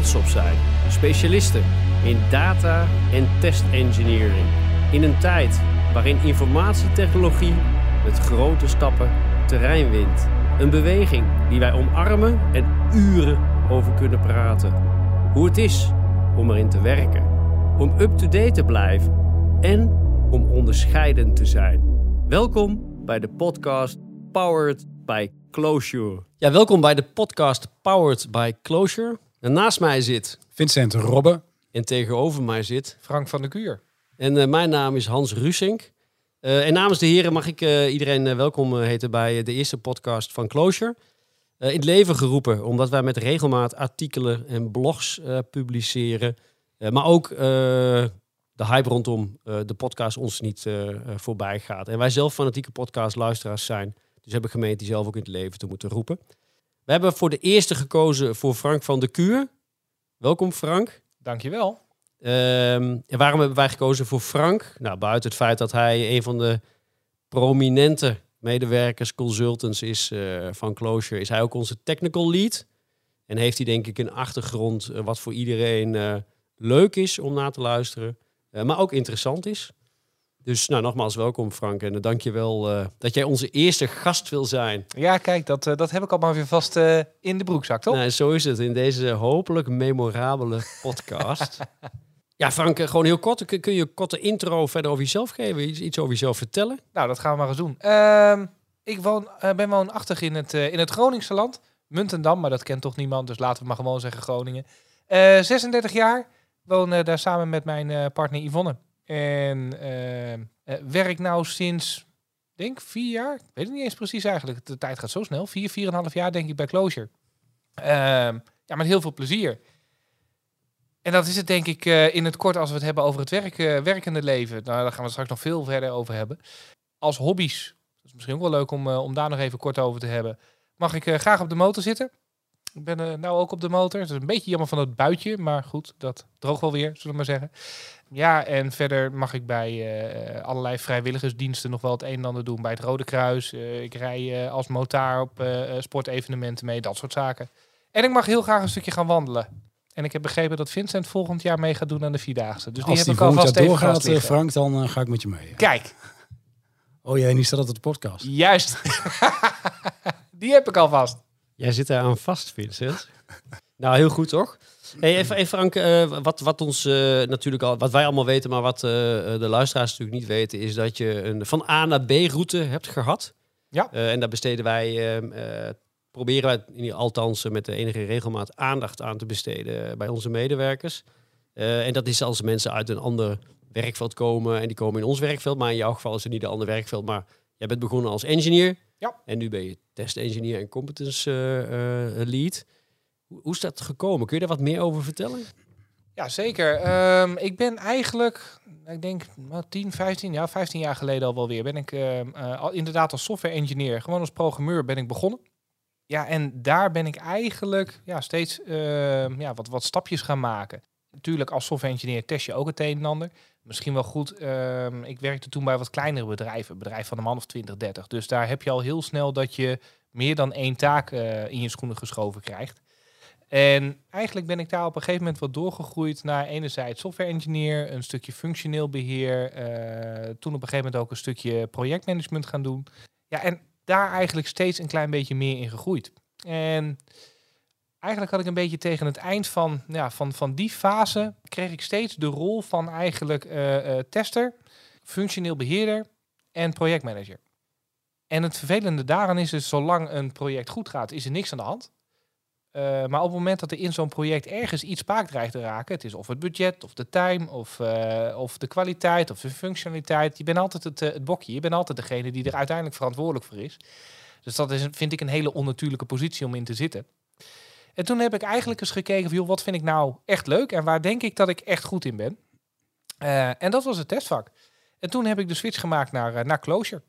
op zijn. Specialisten in data en test engineering. In een tijd waarin informatietechnologie met grote stappen terrein wint. Een beweging die wij omarmen en uren over kunnen praten. Hoe het is om erin te werken. Om up-to-date te blijven. En om onderscheidend te zijn. Welkom bij de podcast Powered by Closure. Ja, welkom bij de podcast Powered by Closure. En naast mij zit Vincent Robbe. en tegenover mij zit. Frank van der Kuur. En eh, mijn naam is Hans Rusink. Eh, en namens de heren mag ik eh, iedereen welkom heten bij de eerste podcast van Closure. Eh, in het leven geroepen, omdat wij met regelmaat artikelen en blogs eh, publiceren. Eh, maar ook eh, de hype rondom eh, de podcast ons niet voorbij gaat. En wij zelf fanatieke podcastluisteraars zijn. Dus hebben gemeend die zelf ook in het leven te moeten roepen. We hebben voor de eerste gekozen voor Frank van der Kuur. Welkom Frank. Dankjewel. Ehm, en waarom hebben wij gekozen voor Frank? Nou, buiten het feit dat hij een van de prominente medewerkers, consultants is eh, van Closure, is hij ook onze technical lead. En heeft hij denk ik een achtergrond eh, wat voor iedereen eh, leuk is om naar te luisteren, maar ook interessant is. Dus nou, nogmaals welkom Frank en dank je wel eh, dat jij onze eerste gast wil zijn. Ja, kijk, dat, eh, dat heb ik allemaal weer vast eh, in de broekzak, toch? Nou, zo is het in deze hopelijk memorabele podcast. ja, Frank, eh, gewoon heel kort. Kun, je een korte intro verder over jezelf geven? Iets, iets over jezelf vertellen? Nou, dat gaan we maar eens doen. Ehm, ik woon, eh, ben woonachtig in het, eh, in het Groningse land. Muntendam, maar dat kent toch niemand, dus laten we maar gewoon zeggen Groningen. Eh 36 jaar, woon eh, daar samen met mijn eh, partner Yvonne. En eh, eh, werk nou sinds, denk vier jaar, ik weet het niet eens precies eigenlijk. De tijd gaat zo snel. Vier, vier en een half jaar denk ik bij Closure. Ehm, ja, met heel veel plezier. En dat is het denk ik eh, in het kort als we het hebben over het werk, werkende leven. Nou, daar gaan we straks nog veel verder over hebben. Als hobby's, dat is misschien ook wel leuk om, om daar nog even kort over te hebben. Mag ik graag op de motor zitten. Ik ben uh, nou ook op de motor. Het is een beetje jammer van het buitje, maar goed, dat droogt wel weer, zullen we maar zeggen. Ja, en verder mag ik bij eh, allerlei vrijwilligersdiensten nog wel het een en ander doen. Bij het Rode Kruis. Eh, ik rij als motaar op sportevenementen mee, dat soort zaken. En ik mag heel graag een stukje gaan wandelen. En ik heb begrepen dat Vincent volgend jaar mee gaat doen aan de Vierdaagse. Dus Als die die heb ik alvast even doorgaat. Frank, dan ga ik met je mee. Kijk, Oh jee, niet staat dat op de podcast. juist. die heb ik alvast. Jij zit daar aan vast, Vincent. nou, heel goed, toch? Hey, even, even Frank, eh, wat, wat ons eh, natuurlijk al, wat wij allemaal weten, maar wat eh, de luisteraars natuurlijk niet weten, is dat je een van A naar B route hebt gehad. Ja. En daar besteden wij, eh, eh, proberen wij in ieder- althans met de enige regelmaat aandacht aan te besteden bij onze medewerkers. En dat is als mensen uit een ander werkveld komen en die komen in ons werkveld, maar in jouw geval is het niet een ander werkveld, maar jij bent begonnen als engineer. Ja. En nu ben je test engineer en competence eh, eh, lead. Hoe, is dat gekomen? Kun je daar wat meer over vertellen? Ja, zeker. Ehm, ik ben eigenlijk, ik denk nou, 10, 15, ja, 15 jaar geleden al wel weer, ben ik al, inderdaad als software engineer, gewoon als programmeur ben ik begonnen. Ja, en daar ben ik eigenlijk ja, steeds ehm, ja, wat, wat stapjes gaan maken. Natuurlijk, als software engineer test je ook het een en ander. Misschien wel goed, ehm, ik werkte toen bij wat kleinere bedrijven, bedrijf van een man of 20, 30. Dus daar heb je al heel snel dat je meer dan één taak eh, in je schoenen geschoven krijgt. En eigenlijk ben ik daar op een gegeven moment wat doorgegroeid naar enerzijds software engineer, een stukje functioneel beheer, eh, toen op een gegeven moment ook een stukje projectmanagement gaan doen. Ja, en daar eigenlijk steeds een klein beetje meer in gegroeid. En eigenlijk had ik een beetje tegen het eind van, ja, van, van die fase, kreeg ik steeds de rol van eigenlijk eh, eh, tester, functioneel beheerder en projectmanager. En het vervelende daaraan is dus, zolang een project goed gaat, is er niks aan de hand. Uh, maar op het moment dat er in zo'n project ergens iets spaak dreigt te raken, het is of het budget, of de time, of, of de kwaliteit, of de functionaliteit. Je bent altijd het, het bokje, je bent altijd degene die er uiteindelijk verantwoordelijk voor is. Dus dat is, vind ik, een hele onnatuurlijke positie om in te zitten. En toen heb ik eigenlijk eens gekeken van, joh, wat vind ik nou echt leuk en waar denk ik dat ik echt goed in ben. Uh, en dat was het testvak. En toen heb ik de switch gemaakt naar, naar Closure.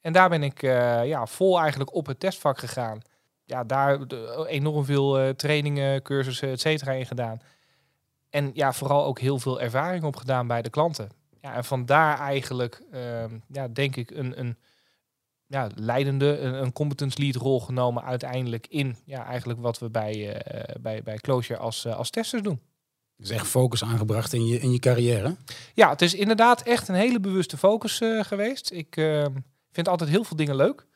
En daar ben ik ja, vol eigenlijk op het testvak gegaan ja, daar enorm veel trainingen, cursussen, et cetera in gedaan. En ja, vooral ook heel veel ervaring opgedaan bij de klanten. Ja, en vandaar eigenlijk, uh, ja, denk ik, een, een ja, leidende, een, een competence lead rol genomen uiteindelijk in ja, eigenlijk wat we bij, eh, bij, bij Closure als, eh, als testers doen. Dus echt focus aangebracht in je, in je carrière. Ja, het is inderdaad echt een hele bewuste focus eh, geweest. Ik vind altijd heel veel dingen leuk.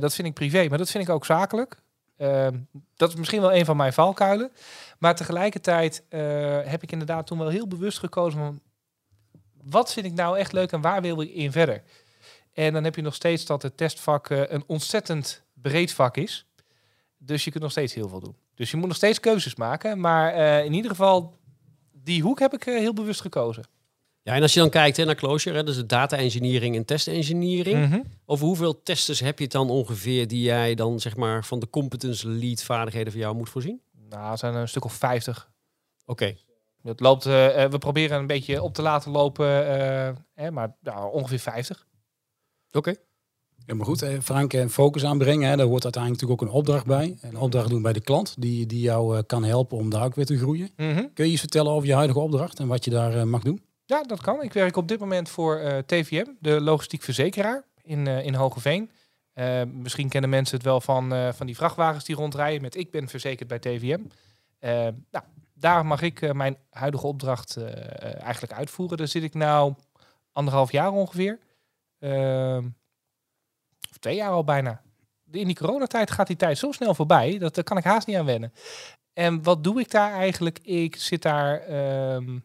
Dat vind ik privé, maar dat vind ik ook zakelijk. Dat is misschien wel een van mijn valkuilen. Maar tegelijkertijd heb ik inderdaad toen wel heel bewust gekozen van... wat vind ik nou echt leuk en waar wil ik in verder? En dan heb je nog steeds dat het testvak eh, een ontzettend breed vak is. Dus je kunt nog steeds heel veel doen. Dus je moet nog steeds keuzes maken. Maar eh, in ieder geval, die hoek heb ik eh, heel bewust gekozen. Ja, en als je dan kijkt hè, naar Closure, hè, dus de data engineering en test engineering. Mhm. Over hoeveel testers heb je het dan ongeveer die jij dan zeg maar van de competence lead vaardigheden van jou moet voorzien? Nou, het zijn er een stuk of 50. Oké. Het loopt, we proberen een beetje op te laten lopen, hè, maar nou, ongeveer 50. Oké. Ja, maar goed, eh, Frank, en focus aanbrengen, hè, daar hoort uiteindelijk natuurlijk ook een opdracht bij. Een opdracht doen bij de klant, die, die jou eh, kan helpen om daar ook weer te groeien. Mhm. Kun je iets vertellen over je huidige opdracht en wat je daar eh, mag doen? Ja, dat kan. Ik werk op dit moment voor eh, TVM, de logistiek verzekeraar in, eh in Hogeveen. Eh, misschien kennen mensen het wel van, eh, van die vrachtwagens die rondrijden met ik ben verzekerd bij TVM. Eh, nou, daar mag ik eh, mijn huidige opdracht eh, eh, eigenlijk uitvoeren. Daar zit ik nou anderhalf jaar ongeveer. Ehm, of twee jaar al bijna. In die coronatijd gaat die tijd zo snel voorbij, dat daar kan ik haast niet aan wennen. En wat doe ik daar eigenlijk? Ik zit daar ehm,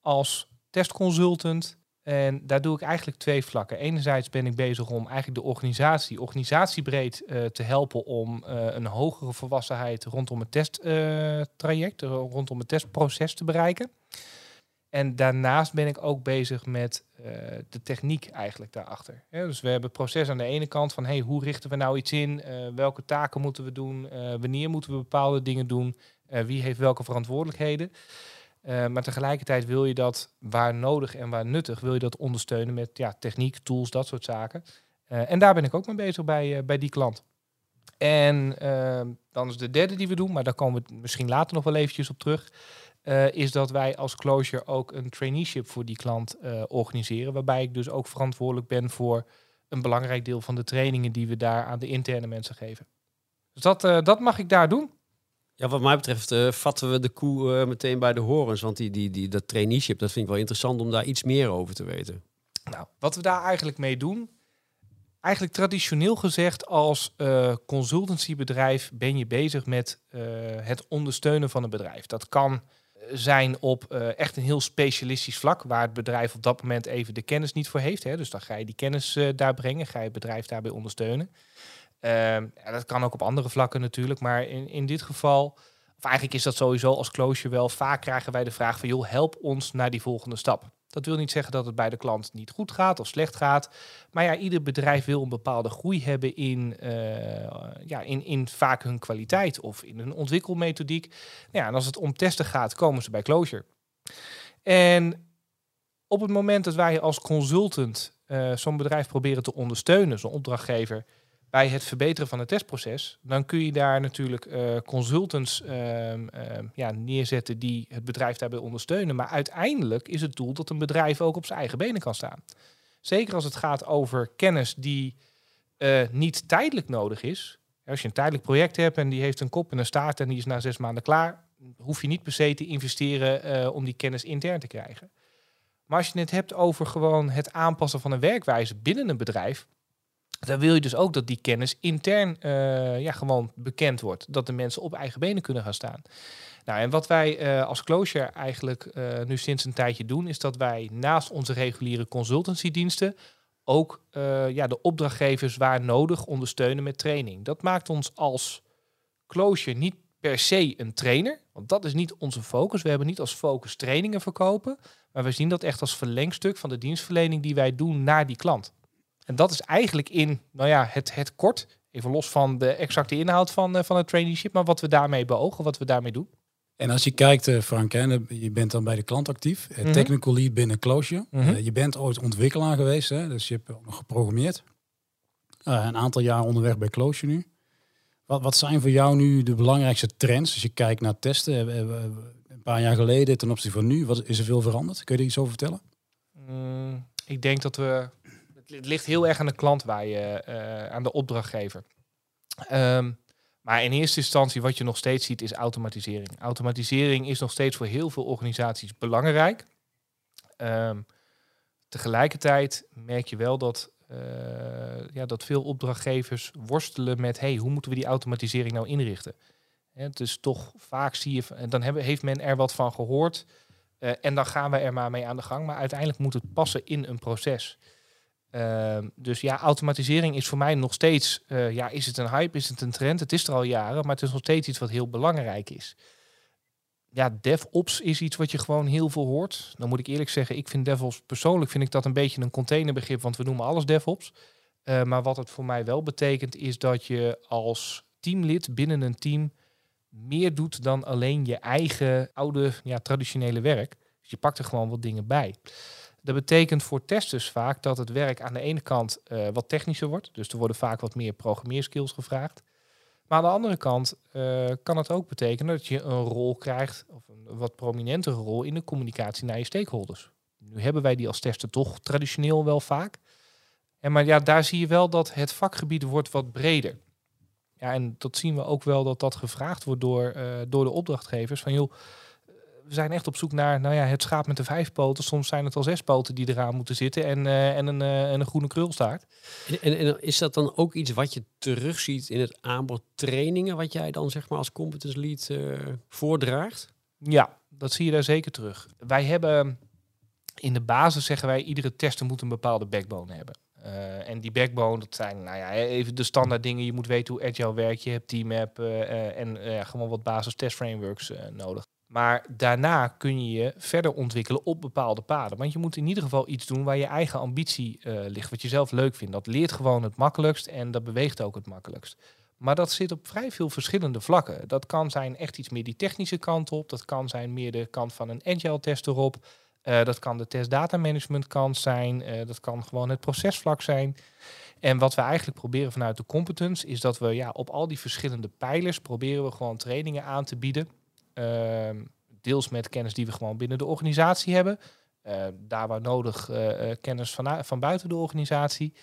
als testconsultant. En daar doe ik eigenlijk twee vlakken. Enerzijds ben ik bezig om eigenlijk de organisatie, organisatiebreed eh, te helpen om eh, een hogere volwassenheid rondom het testtraject, eh, rondom het testproces te bereiken. En daarnaast ben ik ook bezig met eh, de techniek eigenlijk daarachter. Ja, dus we hebben proces aan de ene kant van hey, hoe richten we nou iets in? Eh, welke taken moeten we doen? Eh, wanneer moeten we bepaalde dingen doen? Wie heeft welke verantwoordelijkheden? Maar tegelijkertijd wil je dat waar nodig en waar nuttig, wil je dat ondersteunen met ja, techniek, tools, dat soort zaken. En daar ben ik ook mee bezig bij, bij die klant. En dan is de derde die we doen, maar daar komen we misschien later nog wel eventjes op terug. Eh, is dat wij als Closure ook een traineeship voor die klant eh, organiseren. Waarbij ik dus ook verantwoordelijk ben voor een belangrijk deel van de trainingen die we daar aan de interne mensen geven. Dus dat, eh, dat mag ik daar doen. Ja, wat mij betreft vatten we de koe meteen bij de horens. Want die, die, die, dat traineeship, dat vind ik wel interessant om daar iets meer over te weten. Nou, wat we daar eigenlijk mee doen, eigenlijk traditioneel gezegd als consultancybedrijf ben je bezig met het ondersteunen van een bedrijf. Dat kan zijn op eh, echt een heel specialistisch vlak, waar het bedrijf op dat moment even de kennis niet voor heeft. Hè. Dus dan ga je die kennis eh, daar brengen, ga je het bedrijf daarbij ondersteunen. Ehm, dat kan ook op andere vlakken natuurlijk, maar in, in dit geval, of eigenlijk is dat sowieso als closure wel, vaak krijgen wij de vraag van joh, help ons naar die volgende stap. Dat wil niet zeggen dat het bij de klant niet goed gaat of slecht gaat. Maar ja, ieder bedrijf wil een bepaalde groei hebben in, eh, ja, in, in vaak hun kwaliteit of in hun ontwikkelmethodiek. Nou ja, en als het om testen gaat, komen ze bij Closure. En op het moment dat wij als consultant eh, zo'n bedrijf proberen te ondersteunen, zo'n opdrachtgever, bij het verbeteren van het testproces, dan kun je daar natuurlijk eh, consultants ehm, ehm, ja, neerzetten die het bedrijf daarbij ondersteunen. Maar uiteindelijk is het doel dat een bedrijf ook op zijn eigen benen kan staan. Zeker als het gaat over kennis die eh, niet tijdelijk nodig is. Als je een tijdelijk project hebt en die heeft een kop en een staart en die is na zes maanden klaar, hoef je niet per se te investeren eh, om die kennis intern te krijgen. Maar als je het hebt over gewoon het aanpassen van een werkwijze binnen een bedrijf, dan wil je dus ook dat die kennis intern eh, ja, gewoon bekend wordt. Dat de mensen op eigen benen kunnen gaan staan. Nou, en wat wij eh, als Closure eigenlijk eh, nu sinds een tijdje doen, is dat wij naast onze reguliere consultancydiensten ook eh, ja, de opdrachtgevers waar nodig ondersteunen met training. Dat maakt ons als Closure niet per se een trainer, want dat is niet onze focus. We hebben niet als focus trainingen verkopen, maar we zien dat echt als verlengstuk van de dienstverlening die wij doen naar die klant. En dat is eigenlijk in, nou ja, het, het kort, even los van de exacte inhoud van, eh, van het traineeship, maar wat we daarmee beogen, wat we daarmee doen. En als je kijkt, eh, Frank, hè, je bent dan bij de klant actief. eh, Mhm. Technical lead binnen Closure. Mhm. Je bent ooit ontwikkelaar geweest, hè, dus je hebt nog geprogrammeerd. Een aantal jaar onderweg bij Closure nu. Wat, wat zijn voor jou nu de belangrijkste trends als je kijkt naar testen? Een paar jaar geleden ten opzichte van nu, wat, is er veel veranderd? Kun je er iets over vertellen? Mm, ik denk dat we het ligt heel erg aan de klant waar je, eh, aan de opdrachtgever. Ehm, maar in eerste instantie wat je nog steeds ziet is automatisering. Automatisering is nog steeds voor heel veel organisaties belangrijk. Ehm, tegelijkertijd merk je wel dat, eh, ja, dat veel opdrachtgevers worstelen met hey, hoe moeten we die automatisering nou inrichten. Hè, dus toch vaak zie je, dan hebben, heeft men er wat van gehoord. eh, en dan gaan we er maar mee aan de gang. Maar uiteindelijk moet het passen in een proces. Ehm, dus ja, automatisering is voor mij nog steeds, eh, ja, is het een hype, is het een trend? Het is er al jaren, maar het is nog steeds iets wat heel belangrijk is. Ja, DevOps is iets wat je gewoon heel veel hoort. Dan moet ik eerlijk zeggen, ik vind DevOps persoonlijk vind ik dat een beetje een containerbegrip, want we noemen alles DevOps. Eh, maar wat het voor mij wel betekent, is dat je als teamlid binnen een team meer doet dan alleen je eigen oude, ja, traditionele werk. Dus je pakt er gewoon wat dingen bij. Dat betekent voor testers vaak dat het werk aan de ene kant eh, wat technischer wordt. Dus er worden vaak wat meer programmeerskills gevraagd. Maar aan de andere kant eh, kan het ook betekenen dat je een rol krijgt, of een wat prominentere rol in de communicatie naar je stakeholders. Nu hebben wij die als tester toch traditioneel wel vaak. En maar ja, daar zie je wel dat het vakgebied wordt wat breder. Ja, en dat zien we ook wel dat dat gevraagd wordt door, eh, door de opdrachtgevers. Van joh, we zijn echt op zoek naar nou ja, het schaap met de vijf poten. Soms zijn het al zes poten die eraan moeten zitten en, eh, en, een, eh, en een groene krulstaart. En, en, en is dat dan ook iets wat je terugziet in het aanbod trainingen, wat jij dan zeg maar als competence lead eh, voordraagt? Ja, dat zie je daar zeker terug. Wij hebben in de basis zeggen wij, iedere tester moet een bepaalde backbone hebben. En die backbone, dat zijn nou ja, even de standaard dingen. Je moet weten hoe agile werkt. Je hebt teammap eh, eh, en gewoon wat basis testframeworks eh, nodig. Maar daarna kun je je verder ontwikkelen op bepaalde paden. Want je moet in ieder geval iets doen waar je eigen ambitie eh, ligt. Wat je zelf leuk vindt. Dat leert gewoon het makkelijkst en dat beweegt ook het makkelijkst. Maar dat zit op vrij veel verschillende vlakken. Dat kan zijn echt iets meer die technische kant op. Dat kan zijn meer de kant van een agile test erop. Eh, dat kan de test data management kant zijn. Eh, dat kan gewoon het procesvlak zijn. En wat we eigenlijk proberen vanuit de competence is dat we ja, op al die verschillende pijlers proberen we gewoon trainingen aan te bieden. Ehm, deels met kennis die we gewoon binnen de organisatie hebben. Eh, daar waar nodig eh, eh, kennis van, van buiten de organisatie.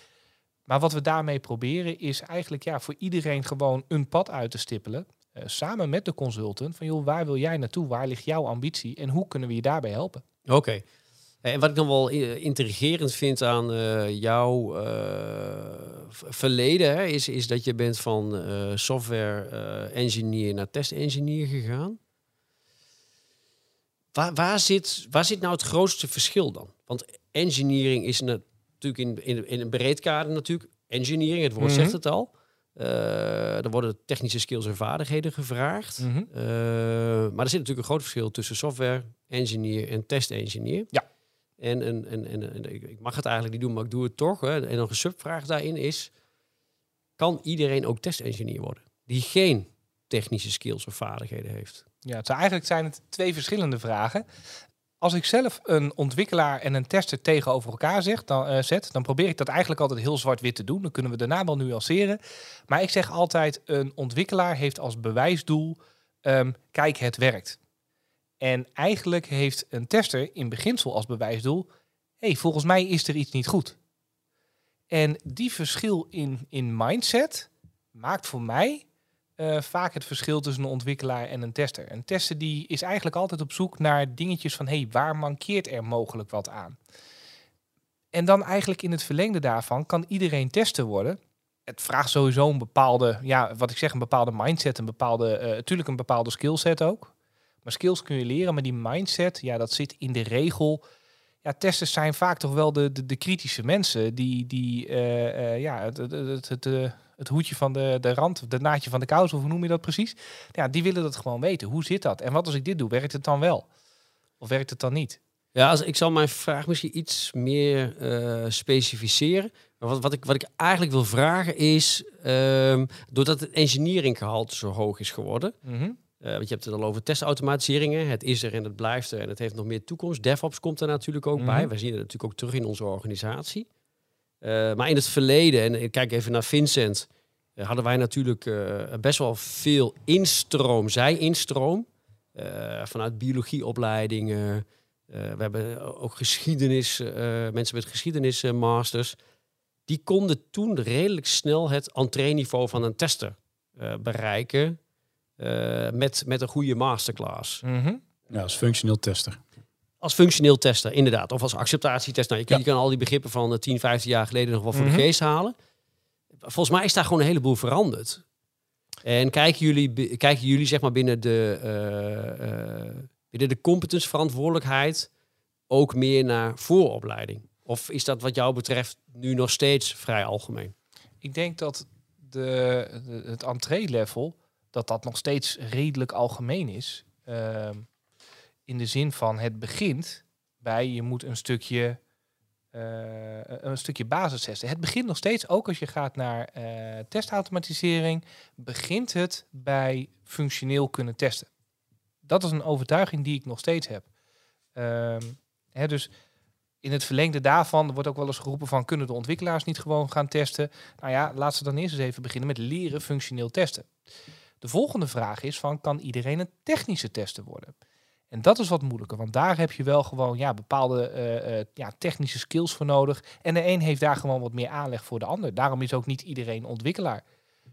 Maar wat we daarmee proberen is eigenlijk ja, voor iedereen gewoon een pad uit te stippelen. eh, samen met de consultant. Van joh, waar wil jij naartoe? Waar ligt jouw ambitie? En hoe kunnen we je daarbij helpen? Oké. En wat ik dan wel intrigerend vind aan jouw verleden, is, is dat je bent van software engineer naar test engineer gegaan. Waar, waar, zit, waar zit nou het grootste verschil dan? Want engineering is natuurlijk in, in, in een breed kader natuurlijk. Engineering, het woord Mhm. zegt het al. Eh er worden technische skills en vaardigheden gevraagd. Mhm. Uh, maar er zit natuurlijk een groot verschil tussen software engineer en test engineer. Ja. En, en, en, en, ik mag het eigenlijk niet doen, maar ik doe het toch. Hè. En nog een subvraag daarin is: kan iedereen ook test engineer worden die geen technische skills of vaardigheden heeft? Ja, het eigenlijk zijn het twee verschillende vragen. Als ik zelf een ontwikkelaar en een tester tegenover elkaar dan, eh, zet, dan probeer ik dat eigenlijk altijd heel zwart-wit te doen. Dan kunnen we daarna wel nuanceren. Maar ik zeg altijd, een ontwikkelaar heeft als bewijsdoel, ehm, kijk, het werkt. En eigenlijk heeft een tester in beginsel als bewijsdoel, hey, volgens mij is er iets niet goed. En die verschil in, in mindset maakt voor mij eh, vaak het verschil tussen een ontwikkelaar en een tester. Een tester die is eigenlijk altijd op zoek naar dingetjes van... hey, waar mankeert er mogelijk wat aan? En dan eigenlijk in het verlengde daarvan kan iedereen tester worden. Het vraagt sowieso een bepaalde, ja, wat ik zeg, een bepaalde mindset, een bepaalde, eh natuurlijk een bepaalde skillset ook. Maar skills kun je leren, maar die mindset, ja, dat zit in de regel. Ja, testers zijn vaak toch wel de, de, de kritische mensen die, die eh, eh, ja, het, het, het, het, eh, het hoedje van de, de rand, de naadje van de kous, of hoe noem je dat precies? Ja, die willen dat gewoon weten. Hoe zit dat? En wat als ik dit doe, werkt het dan wel? Of werkt het dan niet? Ja, als, ik zal mijn vraag misschien iets meer specificeren. Maar wat, wat, ik, wat ik eigenlijk wil vragen is, ehm, doordat het engineeringgehalte zo hoog is geworden, Mhm. Uh, want je hebt het al over testautomatiseringen. Het is er en het blijft er en het heeft nog meer toekomst. DevOps komt er natuurlijk ook Mhm. bij. We zien het natuurlijk ook terug in onze organisatie. Uh, maar in het verleden, en ik kijk even naar Vincent, uh, hadden wij natuurlijk best wel veel instroom, zij-instroom. Vanuit biologieopleidingen. We hebben ook geschiedenis, mensen met geschiedenismasters. die konden toen redelijk snel het entreeniveau van een tester eh, bereiken eh, met, met een goede masterclass. Mhm. Ja, als functioneel tester. Als functioneel tester, inderdaad. Of als acceptatietester. Nou, je, kan, Ja. je kan al die begrippen van eh, 10, 15 jaar geleden nog wel voor Mhm. de geest halen. Volgens mij is daar gewoon een heleboel veranderd. En kijken jullie, kijken jullie zeg maar binnen de, eh, eh, binnen de competence verantwoordelijkheid ook meer naar vooropleiding? Of is dat wat jou betreft nu nog steeds vrij algemeen? Ik denk dat de, de- het entree-level, dat dat nog steeds redelijk algemeen is. Ehm, in de zin van het begint bij je moet een stukje, eh, een stukje basis testen. Het begint nog steeds, ook als je gaat naar eh, testautomatisering, begint het bij functioneel kunnen testen. Dat is een overtuiging die ik nog steeds heb. Ehm, hè, dus in het verlengde daarvan wordt ook wel eens geroepen van kunnen de ontwikkelaars niet gewoon gaan testen? Nou ja, laat ze dan eerst eens even beginnen met leren functioneel testen. De volgende vraag is van kan iedereen een technische tester worden? En dat is wat moeilijker, want daar heb je wel gewoon ja, bepaalde eh, eh, ja, technische skills voor nodig. En de een heeft daar gewoon wat meer aanleg voor de ander. Daarom is ook niet iedereen ontwikkelaar.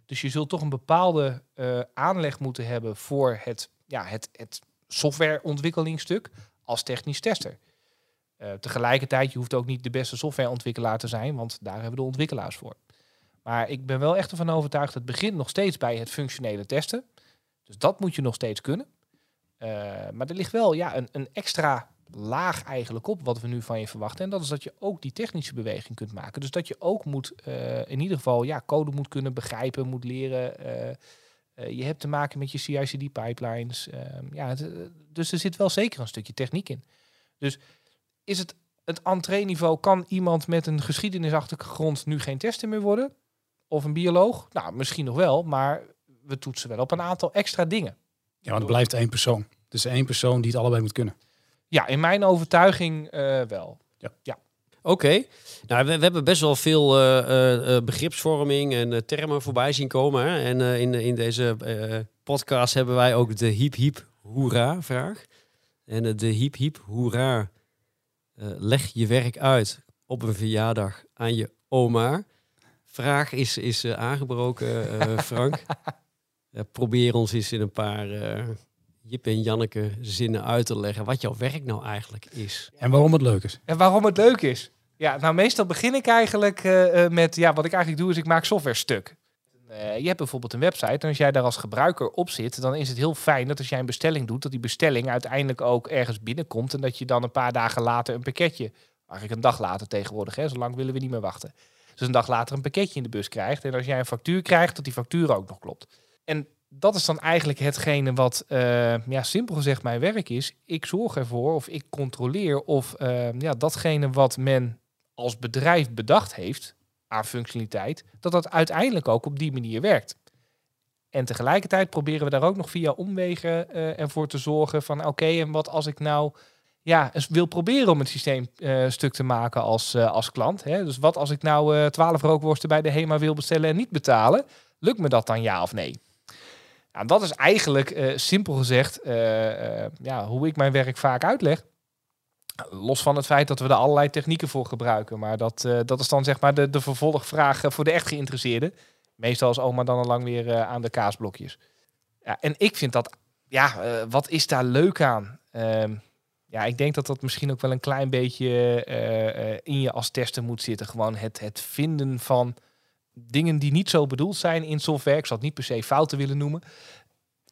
Dus je zult toch een bepaalde eh, aanleg moeten hebben voor het, ja, het, het softwareontwikkelingsstuk als technisch tester. Tegelijkertijd, je hoeft ook niet de beste softwareontwikkelaar te zijn, want daar hebben de ontwikkelaars voor. Maar ik ben wel echt ervan overtuigd, het begint nog steeds bij het functionele testen. Dus dat moet je nog steeds kunnen. Eh, maar er ligt wel ja, een, een extra laag eigenlijk op wat we nu van je verwachten. En dat is dat je ook die technische beweging kunt maken. Dus dat je ook moet, eh, in ieder geval, ja, code moet kunnen begrijpen, moet leren. eh, je hebt te maken met je CI/CD pipelines. ehm, ja, dus er zit wel zeker een stukje techniek in. Dus is het het entree-niveau? Kan iemand met een geschiedenisachtergrond nu geen tester meer worden? Of een bioloog? Nou, misschien nog wel, maar we toetsen wel op een aantal extra dingen. Ja, want het blijft één persoon. Is één persoon die het allebei moet kunnen. Ja, in mijn overtuiging eh, wel. Oké, nou, we, we hebben best wel veel eh, eh, eh, begripsvorming en termen voorbij zien komen. Hè? En eh, in, in deze eh, podcast hebben wij ook de hiep hiep hoera vraag. En de hiep hiep hoera, eh, leg je werk uit op een verjaardag aan je oma. Vraag is, is eh, aangebroken, eh, Frank. Eh, probeer ons eens in een paar eh Jip en Janneke zinnen uit te leggen wat jouw werk nou eigenlijk is. En waarom het leuk is. En waarom het leuk is? Ja, nou meestal begin ik eigenlijk eh, eh, met, ja, wat ik eigenlijk doe is ik maak software stuk. Eh, je hebt bijvoorbeeld een website en als jij daar als gebruiker op zit, dan is het heel fijn dat als jij een bestelling doet, dat die bestelling uiteindelijk ook ergens binnenkomt en dat je dan een paar dagen later een pakketje, eigenlijk een dag later tegenwoordig, hè, zo lang willen we niet meer wachten. Dus een dag later een pakketje in de bus krijgt en als jij een factuur krijgt, dat die factuur ook nog klopt. En dat is dan eigenlijk hetgene wat, eh, ja, simpel gezegd mijn werk is. Ik zorg ervoor of ik controleer of eh, ja, datgene wat men als bedrijf bedacht heeft aan functionaliteit, dat dat uiteindelijk ook op die manier werkt. En tegelijkertijd proberen we daar ook nog via omwegen eh, ervoor te zorgen van oké, en wat als ik nou ja, wil proberen om het systeem eh, stuk te maken als, eh, als klant. Hè? Dus wat als ik nou eh 12 rookworsten bij de HEMA wil bestellen en niet betalen, lukt me dat dan ja of nee? Nou, dat is eigenlijk simpel gezegd ja, hoe ik mijn werk vaak uitleg. Los van het feit dat we er allerlei technieken voor gebruiken. Maar dat, dat is dan zeg maar de, de vervolgvraag voor de echt geïnteresseerden. Meestal is oma dan al lang weer aan de kaasblokjes. Ja, en ik vind dat, ja, wat is daar leuk aan? Ehm, ja, ik denk dat dat misschien ook wel een klein beetje eh, eh, in je als tester moet zitten. Gewoon het, het vinden van dingen die niet zo bedoeld zijn in software. Ik zal het niet per se fouten willen noemen.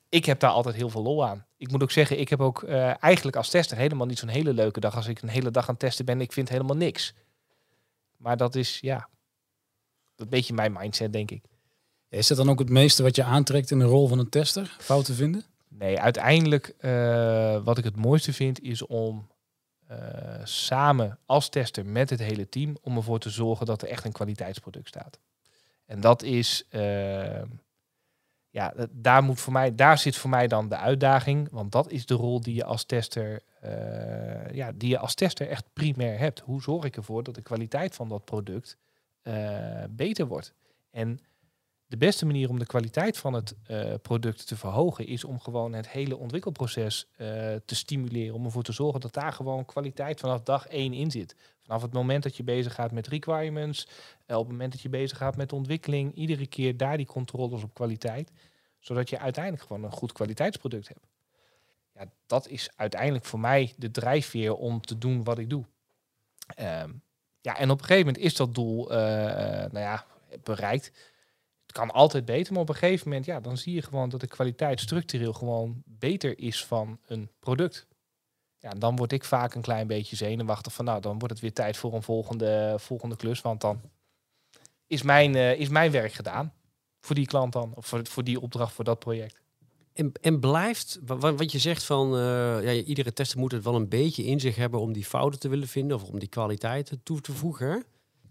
Ik heb daar altijd heel veel lol aan. Ik moet ook zeggen, ik heb ook eh, eigenlijk als tester helemaal niet zo'n hele leuke dag. Als ik een hele dag aan het testen ben, ik vind helemaal niks. Maar dat is, ja, een beetje mijn mindset, denk ik. Is dat dan ook het meeste wat je aantrekt in de rol van een tester? Fouten vinden? Nee, uiteindelijk eh, wat ik het mooiste vind is om eh, samen als tester met het hele team om ervoor te zorgen dat er echt een kwaliteitsproduct staat. En dat is, eh, ja, daar, moet voor mij, daar zit voor mij dan de uitdaging, want dat is de rol die je als tester, eh, ja, die je als tester echt primair hebt. Hoe zorg ik ervoor dat de kwaliteit van dat product beter wordt? En de beste manier om de kwaliteit van het eh, product te verhogen is om gewoon het hele ontwikkelproces eh, te stimuleren. Om ervoor te zorgen dat daar gewoon kwaliteit vanaf dag één in zit. Vanaf het moment dat je bezig gaat met requirements, uh, op het moment dat je bezig gaat met ontwikkeling, iedere keer daar die controles op kwaliteit. Zodat je uiteindelijk gewoon een goed kwaliteitsproduct hebt. Ja, dat is uiteindelijk voor mij de drijfveer om te doen wat ik doe. Ehm, ja, en op een gegeven moment is dat doel nou ja, bereikt kan altijd beter, maar op een gegeven moment, ja, dan zie je gewoon dat de kwaliteit structureel gewoon beter is van een product. Ja, dan word ik vaak een klein beetje zenuwachtig van, nou, dan wordt het weer tijd voor een volgende, volgende klus, want dan is mijn, uh, is mijn werk gedaan voor die klant dan, of voor, voor die opdracht, voor dat project. En, en blijft, wat je zegt van, uh, ja, iedere tester moet het wel een beetje in zich hebben om die fouten te willen vinden of om die kwaliteit toe te voegen.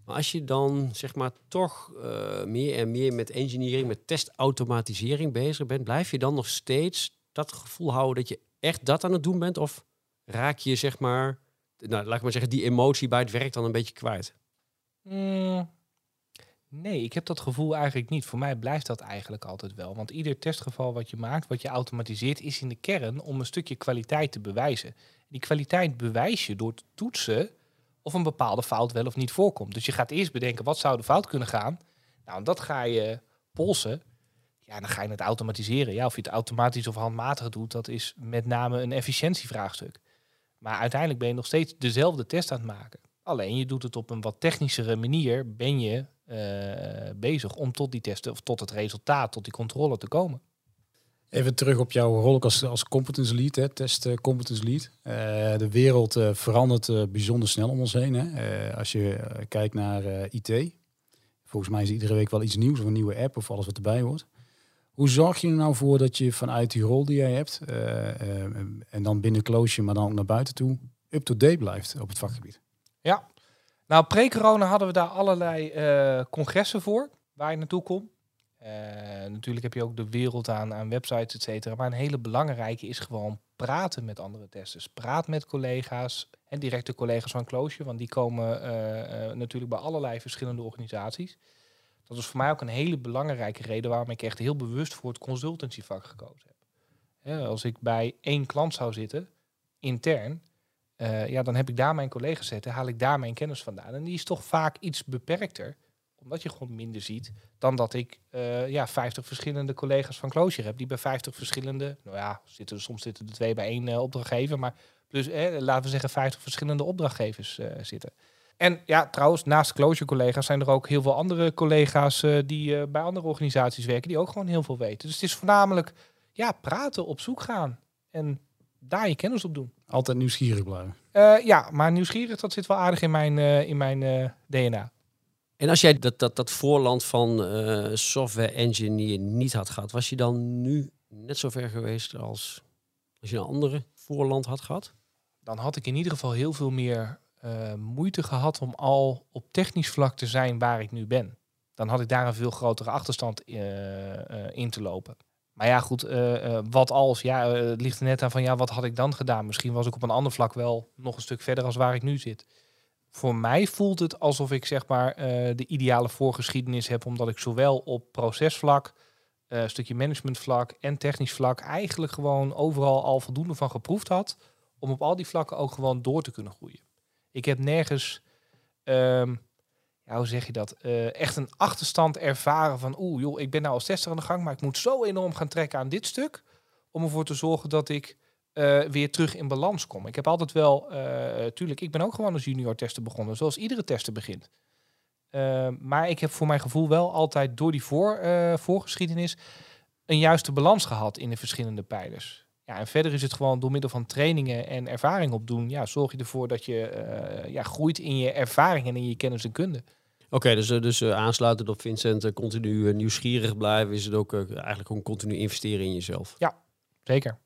Maar als je dan zeg maar toch uh, meer en meer met engineering, met testautomatisering bezig bent, blijf je dan nog steeds dat gevoel houden dat je echt dat aan het doen bent? Of raak je zeg maar, nou, laat ik maar zeggen, die emotie bij het werk dan een beetje kwijt? Mm, nee, ik heb dat gevoel eigenlijk niet. Voor mij blijft dat eigenlijk altijd wel. Want ieder testgeval wat je maakt, wat je automatiseert, is in de kern om een stukje kwaliteit te bewijzen. Die kwaliteit bewijs je door te toetsen of een bepaalde fout wel of niet voorkomt. Dus je gaat eerst bedenken, wat zou de fout kunnen gaan? Nou, dat ga je polsen. Ja, dan ga je het automatiseren. Ja, of je het automatisch of handmatig doet, dat is met name een efficiëntievraagstuk. Maar uiteindelijk ben je nog steeds dezelfde test aan het maken. Alleen je doet het op een wat technischere manier, ben je uh, bezig om tot die testen of tot het resultaat, tot die controle te komen. Even terug op jouw rol als, competence lead, hè, test uh, competence lead. Uh, de wereld uh, verandert bijzonder snel om ons heen. Hè. als je kijkt naar IT, volgens mij is iedere week wel iets nieuws of een nieuwe app of alles wat erbij hoort. Hoe zorg je er nou voor dat je vanuit die rol die jij hebt en dan binnen Closure, maar dan ook naar buiten toe, up-to-date blijft op het vakgebied? Ja, nou pre-corona hadden we daar allerlei congressen voor waar je naartoe komt. Uh, natuurlijk heb je ook de wereld aan, aan websites, et cetera. Maar een hele belangrijke is gewoon praten met andere testers. Praat met collega's en directe collega's van Closure. Want die komen uh, uh, natuurlijk bij allerlei verschillende organisaties. Dat is voor mij ook een hele belangrijke reden waarom ik echt heel bewust voor het consultancyvak gekozen heb. als ik bij één klant zou zitten, intern, ja, dan heb ik daar mijn collega's zitten, haal ik daar mijn kennis vandaan. En die is toch vaak iets beperkter omdat je gewoon minder ziet dan dat ik uh, ja, 50 verschillende collega's van Closure heb. Die bij 50 verschillende, nou ja, zitten, soms zitten er twee bij één uh, opdrachtgever. Maar plus, eh, laten we zeggen, 50 verschillende opdrachtgevers uh, zitten. En ja, trouwens, naast Closure collega's zijn er ook heel veel andere collega's die bij andere organisaties werken, die ook gewoon heel veel weten. Dus het is voornamelijk ja, praten, op zoek gaan en daar je kennis op doen. Altijd nieuwsgierig blijven. ja, maar nieuwsgierig, dat zit wel aardig in mijn, in mijn DNA. En als jij dat, dat, dat voorland van uh, software engineer niet had gehad, was je dan nu net zo ver geweest als als je een andere voorland had gehad? Dan had ik in ieder geval heel veel meer uh, moeite gehad om al op technisch vlak te zijn waar ik nu ben. Dan had ik daar een veel grotere achterstand uh, in te lopen. Maar ja, goed, wat als? Ja, het ligt er net aan van ja, wat had ik dan gedaan? Misschien was ik op een ander vlak wel nog een stuk verder als waar ik nu zit voor mij voelt het alsof ik zeg maar uh, de ideale voorgeschiedenis heb, omdat ik zowel op procesvlak, uh, stukje managementvlak en technisch vlak eigenlijk gewoon overal al voldoende van geproefd had, om op al die vlakken ook gewoon door te kunnen groeien. Ik heb nergens, um, ja, hoe zeg je dat, uh, echt een achterstand ervaren van, oeh joh, ik ben nou als tester aan de gang, maar ik moet zo enorm gaan trekken aan dit stuk, om ervoor te zorgen dat ik uh, weer terug in balans kom. Ik heb altijd wel, uh, tuurlijk, ik ben ook gewoon als junior tester begonnen, zoals iedere tester begint. Uh, maar ik heb voor mijn gevoel wel altijd door die voor, voorgeschiedenis een juiste balans gehad in de verschillende pijlers. Ja, en verder is het gewoon door middel van trainingen en ervaring opdoen, ja, zorg je ervoor dat je ja, groeit in je ervaring en in je kennis en kunde. Oké, dus, dus aansluitend op Vincent, continu nieuwsgierig blijven, is het ook eigenlijk gewoon continu investeren in jezelf. Ja, zeker.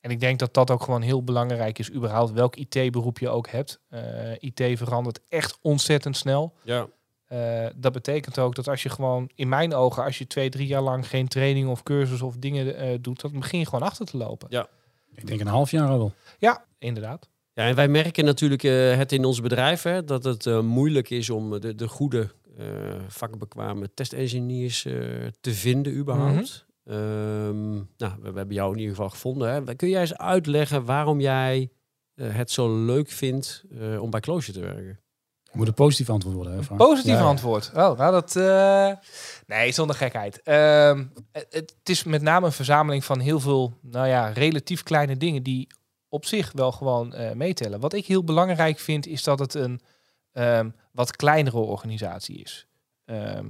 En ik denk dat dat ook gewoon heel belangrijk is, überhaupt welk IT-beroep je ook hebt. Uh, eh, IT verandert echt ontzettend snel. Ja. Uh, dat betekent ook dat als je gewoon, in mijn ogen, als je twee, drie jaar lang geen training of cursus of dingen uh, doet, dan begin je gewoon achter te lopen. Ja. Ik denk een half jaar al. Ja, inderdaad. Ja, en wij merken natuurlijk het in ons bedrijf, hè, dat het moeilijk is om de, de goede eh, vakbekwame testengineers eh, te vinden überhaupt. Ehm, nou, we, we hebben jou in ieder geval gevonden. Hè. Kun jij eens uitleggen waarom jij eh, het zo leuk vindt eh, om bij Closure te werken? Moet een positief antwoord worden, hè, Frank? Positief Ja, antwoord. Oh, nou dat... eh, Nee, zonder gekheid. Ehm, het, het is met name een verzameling van heel veel, nou ja, relatief kleine dingen die op zich wel gewoon eh, meetellen. Wat ik heel belangrijk vind, is dat het een ehm, wat kleinere organisatie is. Ehm,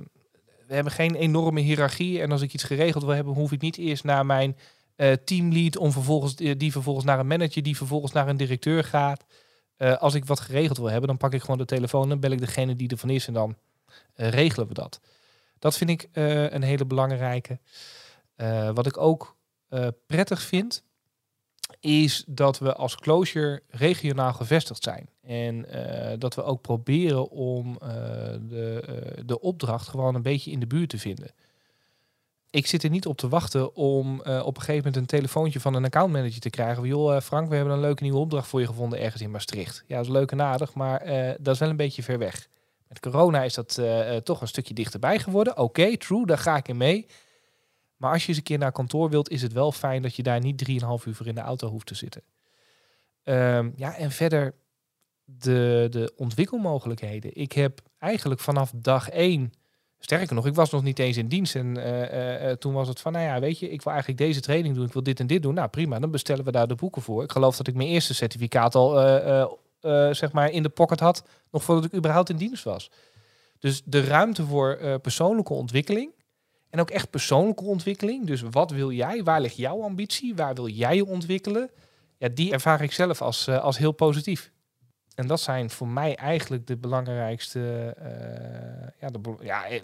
we hebben geen enorme hiërarchie en als ik iets geregeld wil hebben, hoef ik niet eerst naar mijn eh, teamlead om vervolgens eh, die vervolgens naar een manager, die vervolgens naar een directeur gaat. Eh, als ik wat geregeld wil hebben, dan pak ik gewoon de telefoon, dan bel ik degene die ervan is en dan regelen we dat. Dat vind ik een hele belangrijke. Wat ik ook prettig vind, is dat we als closure regionaal gevestigd zijn. En eh, dat we ook proberen om eh, de, eh, de opdracht gewoon een beetje in de buurt te vinden. Ik zit er niet op te wachten om op een gegeven moment een telefoontje van een accountmanager te krijgen. Van, joh, Frank, we hebben een leuke nieuwe opdracht voor je gevonden ergens in Maastricht. Ja, dat is leuk en aardig, maar dat is wel een beetje ver weg. Met corona is dat toch een stukje dichterbij geworden. Oké, true, daar ga ik in mee. Maar als je eens een keer naar kantoor wilt, is het wel fijn dat je daar niet 3,5 uur voor in de auto hoeft te zitten. Ehm, ja, en verder de, de ontwikkelmogelijkheden. Ik heb eigenlijk vanaf dag één, sterker nog, ik was nog niet eens in dienst. En eh, eh, eh, toen was het van, nou ja, weet je, ik wil eigenlijk deze training doen, ik wil dit en dit doen. Nou prima, dan bestellen we daar de boeken voor. Ik geloof dat ik mijn eerste certificaat al, zeg maar, in de pocket had, nog voordat ik überhaupt in dienst was. Dus de ruimte voor persoonlijke ontwikkeling. En ook echt persoonlijke ontwikkeling. Dus wat wil jij? Waar ligt jouw ambitie? Waar wil jij je ontwikkelen? Ja, die ervaar ik zelf als, als heel positief. En dat zijn voor mij eigenlijk de belangrijkste. eh, ja, de, ja, eh,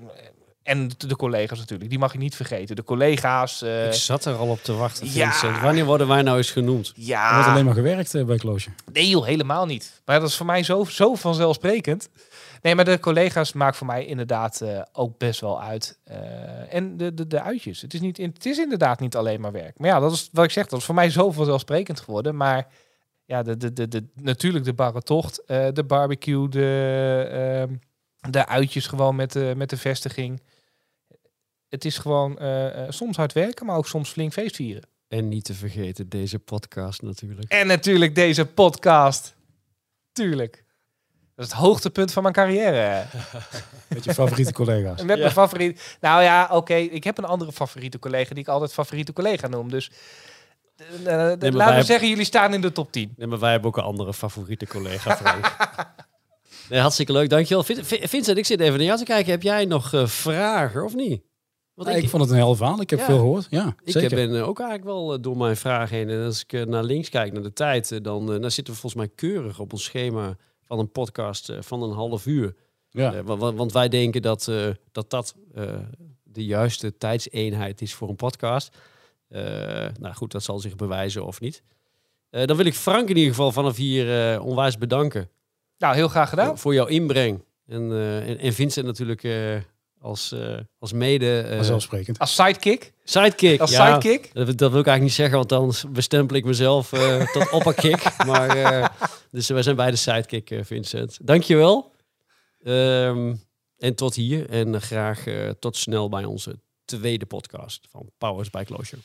en de, collega's natuurlijk. Die mag je niet vergeten. De collega's. eh, Ik zat er al op te wachten. ja. Vincent. Wanneer worden wij nou eens genoemd? Er wordt ja, alleen maar gewerkt bij Closure. nee joh, helemaal niet. Maar dat is voor mij zo, zo vanzelfsprekend. Nee, maar de collega's maken voor mij inderdaad eh, ook best wel uit. Eh, en de, de, de uitjes. Het is, niet, in- het is inderdaad niet alleen maar werk. Maar ja, dat is wat ik zeg. Dat is voor mij zo vanzelfsprekend geworden. Maar ja, de, de, de, de, natuurlijk de barre tocht, eh, de barbecue, de, ehm, de uitjes gewoon met de, met de vestiging. Het is gewoon eh, eh, soms hard werken, maar ook soms flink feest vieren. En niet te vergeten deze podcast natuurlijk. En natuurlijk deze podcast. Tuurlijk. Dat is het hoogtepunt van mijn carrière. Met je favoriete collega's. Met mijn favoriet. Nou ja, oké. ik heb een andere favoriete collega die ik altijd favoriete collega noem. Dus laten we zeggen, jullie staan in de top 10. Nee, maar wij hebben ook een andere favoriete collega, Frank. nee, hartstikke leuk, dankjewel. Vin- Vin- Vincent, ik zit even naar jou te kijken. Heb jij nog eh, vragen of niet? Want ik, vond het een heel verhaal. Ik heb Ja. veel gehoord. Ja, Ik zeker. ben eh, ook eigenlijk wel eh, door mijn vragen heen. En als ik eh, naar links kijk, naar de tijd, eh, dan, eh, dan zitten we volgens mij keurig op ons schema van een podcast eh, van een half uur. ja. Eh, wa- wa- want wij denken dat eh, dat, dat eh, de juiste tijdseenheid is voor een podcast. Eh, nou goed, dat zal zich bewijzen of niet. Eh, dan wil ik Frank in ieder geval vanaf hier eh, onwijs bedanken Nou, heel graag gedaan. voor, voor jouw inbreng. En, eh, en, en Vincent natuurlijk eh, als, eh, als mede eh, Vanzelfsprekend. Als sidekick. sidekick. Als ja. sidekick. Dat, dat wil ik eigenlijk niet zeggen, want dan bestempel ik mezelf eh tot opperkick. maar, eh, dus wij zijn beide sidekick, eh, Vincent. Dankjewel. Ehm en tot hier. En graag tot snel bij onze tweede podcast van Powers by Closure.